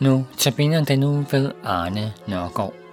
Nu tabiner den nu ved Arne Nørgaard.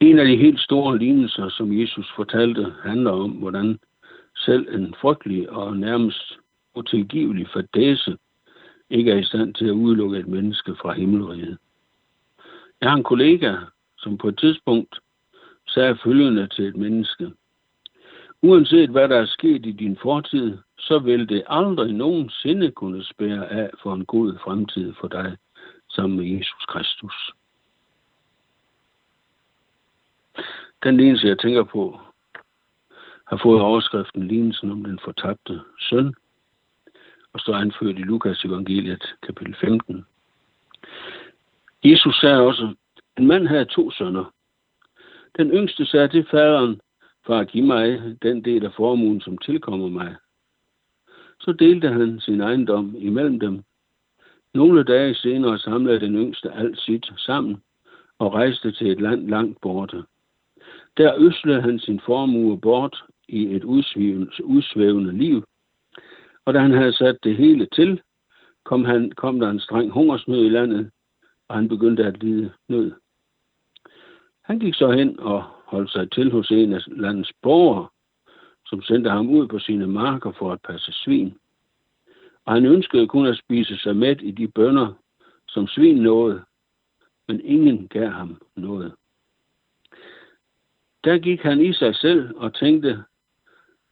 En af de helt store lignelser, som Jesus fortalte, handler om, hvordan selv en frygtelig og nærmest utilgivelig fadese ikke er i stand til at udelukke et menneske fra himmelriget. Jeg har en kollega, som på et tidspunkt sagde følgende til et menneske. Uanset hvad der er sket i din fortid, så vil det aldrig nogensinde kunne spære af for en god fremtid for dig sammen med Jesus Kristus. Den lignelse, jeg tænker på, har fået overskriften lignelsen om den fortabte søn, og står anført i Lukas evangeliet, kapitel 15. Jesus sagde også, en mand havde to sønner. Den yngste sagde til faderen, far, giv mig den del af formuen, som tilkommer mig. Så delte han sin ejendom imellem dem. Nogle dage senere samlede den yngste alt sit sammen og rejste til et land langt borte. Der øslede han sin formue bort i et udsvævende liv, og da han havde sat det hele til, kom, han, kom der en streng hungersnød i landet, og han begyndte at lide nød. Han gik så hen og holdt sig til hos en af landets borgere, som sendte ham ud på sine marker for at passe svin. Og han ønskede kun at spise sig mæt i de bønder, som svin nåede, men ingen gav ham noget. Der gik han i sig selv og tænkte,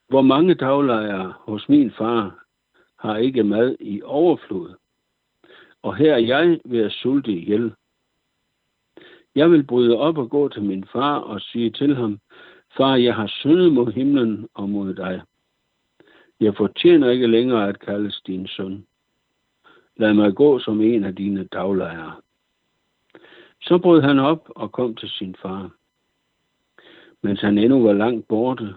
hvor mange daglejere hos min far har ikke mad i overflod, og her er jeg ved at sulte ihjel. Jeg vil bryde op og gå til min far og sige til ham, Far, jeg har syndet mod himlen og mod dig. Jeg fortjener ikke længere at kaldes din søn. Lad mig gå som en af dine daglejere. Så brød han op og kom til sin far. Mens han endnu var langt borte,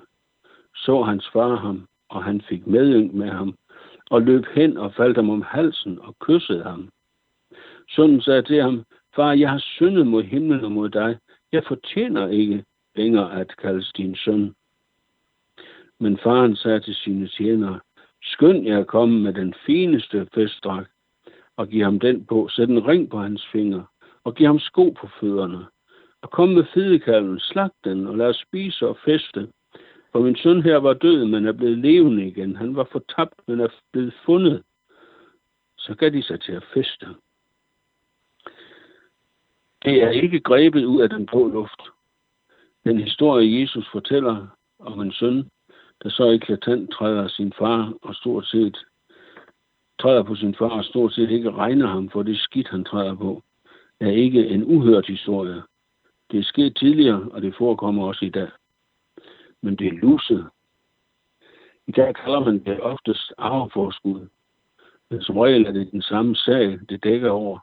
så hans far ham, og han fik medynk med ham, og løb hen og faldt ham om halsen og kyssede ham. Sønnen sagde til ham, Far, jeg har syndet mod himlen og mod dig. Jeg fortjener ikke længere at kaldes din søn. Men faren sagde til sine tjenere, skynd jer at komme med den fineste festdrag, og giv ham den på, sæt en ring på hans finger, og giv ham sko på fødderne, og kom med fedekalven, slag den, og lad os spise og feste. For min søn her var død, men er blevet levende igen. Han var fortabt, men er blevet fundet. Så gav de sig til at feste. Det er ikke grebet ud af den blå luft. Den historie, Jesus fortæller om en søn, der så eklatant træder sin far og stort set træder på sin far og stort set ikke regner ham for det skidt, han træder på, er ikke en uhørt historie. Det er sket tidligere, og det forekommer også i dag. Men det er luset. I dag kalder man det oftest arveforskud. Men som regel er det den samme sag, det dækker over,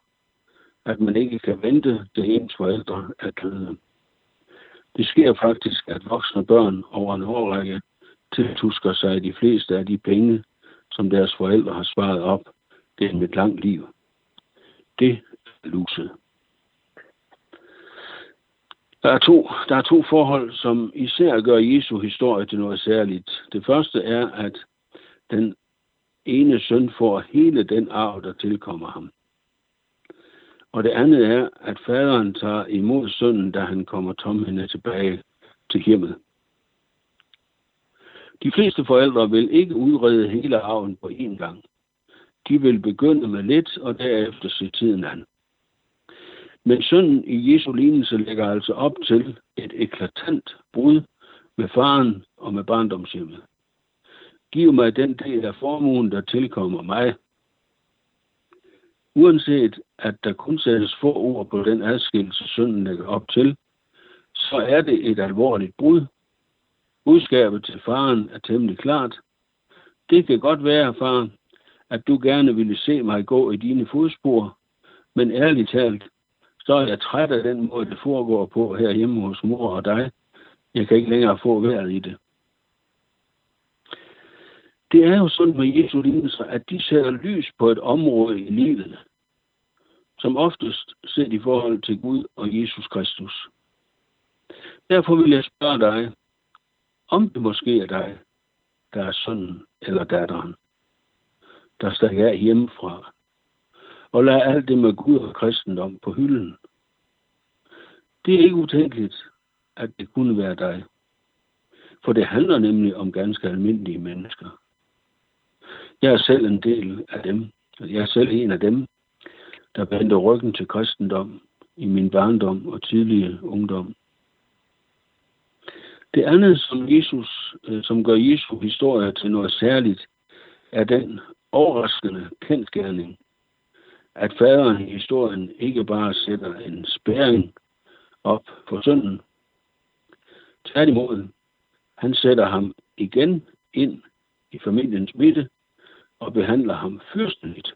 at man ikke kan vente, det ens forældre er døde. Det sker faktisk, at voksne børn over en årrække tiltusker sig de fleste af de penge, som deres forældre har sparet op gennem et langt liv. Det er luset. Der er, to, der er to forhold, som især gør Jesu historie til noget særligt. Det første er, at den ene søn får hele den arv, der tilkommer ham. Og det andet er, at faderen tager imod sønnen, da han kommer tomhænde tilbage til hjemmet. De fleste forældre vil ikke udrede hele arven på én gang. De vil begynde med lidt, og derefter se tiden an. Men sønnen i Jesu lignelse lægger altså op til et eklatant brud med faren og med barndomshjemmet. Giv mig den del af formuen, der tilkommer mig. Uanset at der kun sættes få ord på den adskillelse, sønnen lægger op til, så er det et alvorligt brud. Budskabet til faren er temmelig klart. Det kan godt være, far, at du gerne ville se mig gå i dine fodspor, men ærligt talt, så er jeg træt af den måde, det foregår på herhjemme hos mor og dig. Jeg kan ikke længere få vejret i det. Det er jo sådan med Jesu lignelser, at de sætter lys på et område i livet, som oftest set i forhold til Gud og Jesus Kristus. Derfor vil jeg spørge dig, om det måske er dig, der er sønnen eller datteren, der stadig er hjemmefra, og lade alt det med Gud og kristendom på hylden. Det er ikke utænkeligt, at det kunne være dig. For det handler nemlig om ganske almindelige mennesker. Jeg er selv en del af dem. Jeg er selv en af dem, der vendte ryggen til kristendom i min barndom og tidlige ungdom. Det andet, som, Jesus, øh, som gør Jesu historie til noget særligt, er den overraskende kendskærning, at faderen i historien ikke bare sætter en spæring op for sønnen. Tværtimod, han sætter ham igen ind i familiens midte og behandler ham fyrsteligt.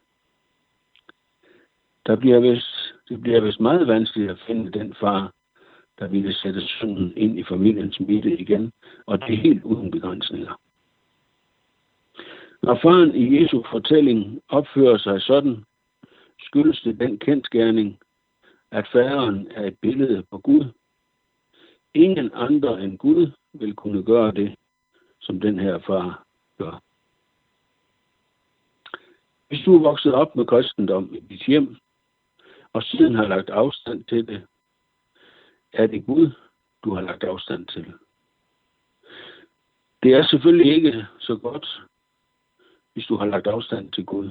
Der bliver vist, det bliver vist meget vanskeligt at finde den far, der ville sætte sønnen ind i familiens midte igen, og det er helt uden begrænsninger. Når faren i Jesu fortælling opfører sig sådan, skyldes det den kendskærning, at faderen er et billede på Gud. Ingen andre end Gud vil kunne gøre det, som den her far gør. Hvis du er vokset op med kristendom i dit hjem, og siden har lagt afstand til det, er det Gud, du har lagt afstand til. Det er selvfølgelig ikke så godt, hvis du har lagt afstand til Gud.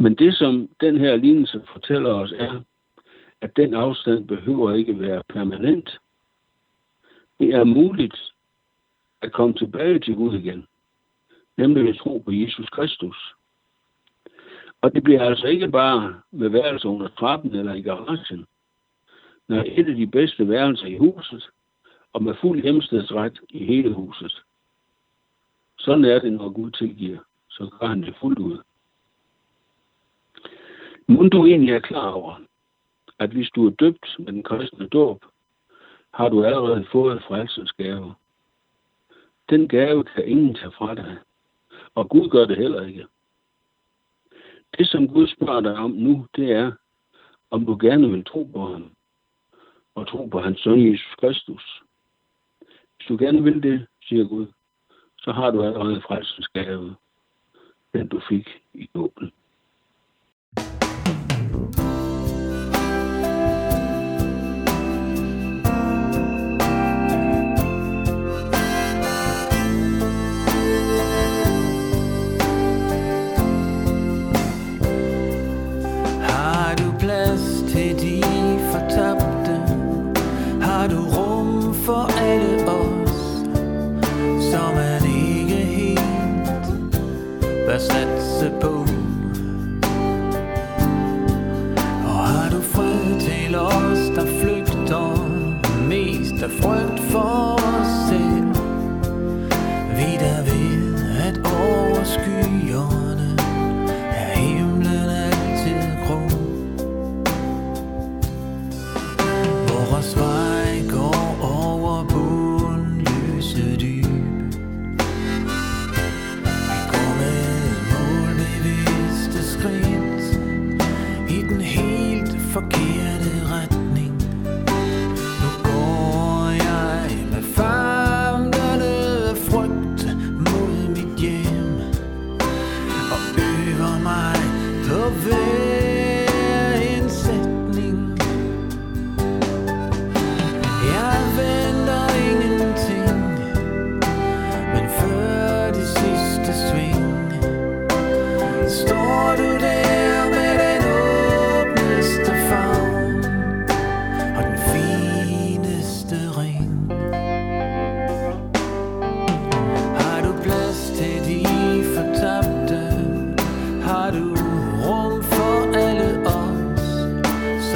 Men det, som den her lignelse fortæller os, er, at den afstand behøver ikke være permanent. Det er muligt at komme tilbage til Gud igen, nemlig ved tro på Jesus Kristus. Og det bliver altså ikke bare med værelser under trappen eller i garagen. Når et af de bedste værelser i huset, og med fuld hjemstedsret i hele huset. Sådan er det, når Gud tilgiver. Så gør han det fuldt ud. Må du egentlig er klar over, at hvis du er døbt med den kristne dåb, har du allerede fået frelsens gave. Den gave kan ingen tage fra dig, og Gud gør det heller ikke. Det, som Gud spørger dig om nu, det er, om du gerne vil tro på ham, og tro på hans søn Jesus Kristus. Hvis du gerne vil det, siger Gud, så har du allerede frelsens gave, den du fik i dåben. om en egen hit. Fast that's supposed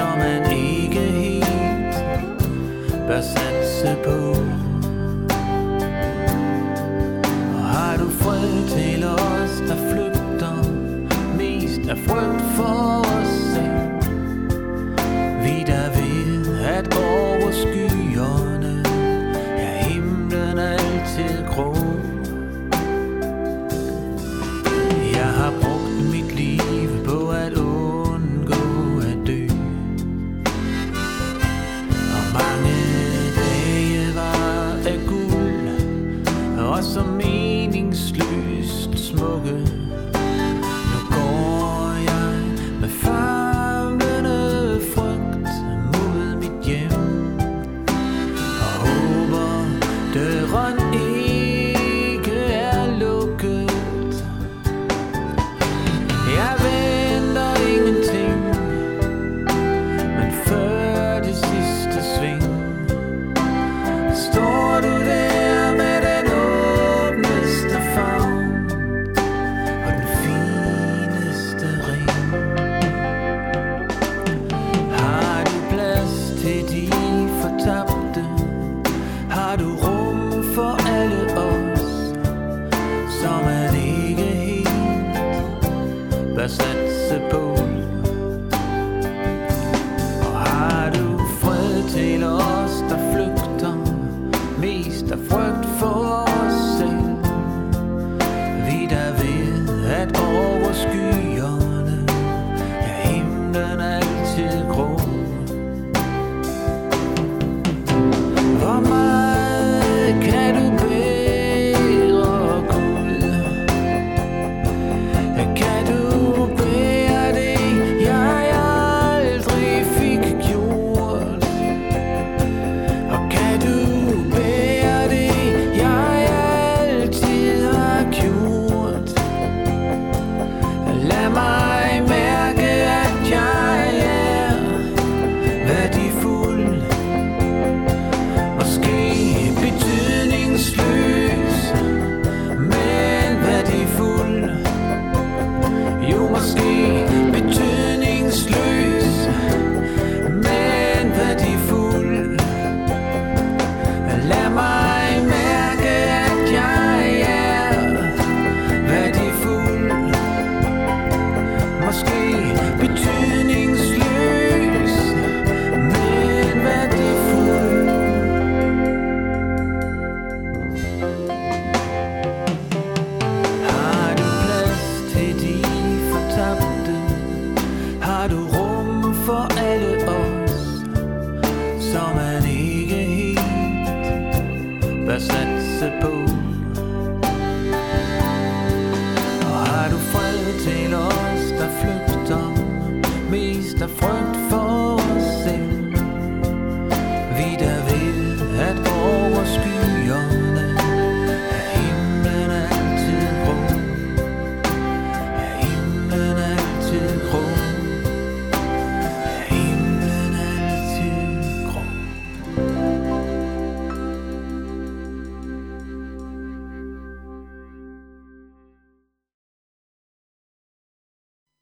som en ygehy bör sätts på best that's supposed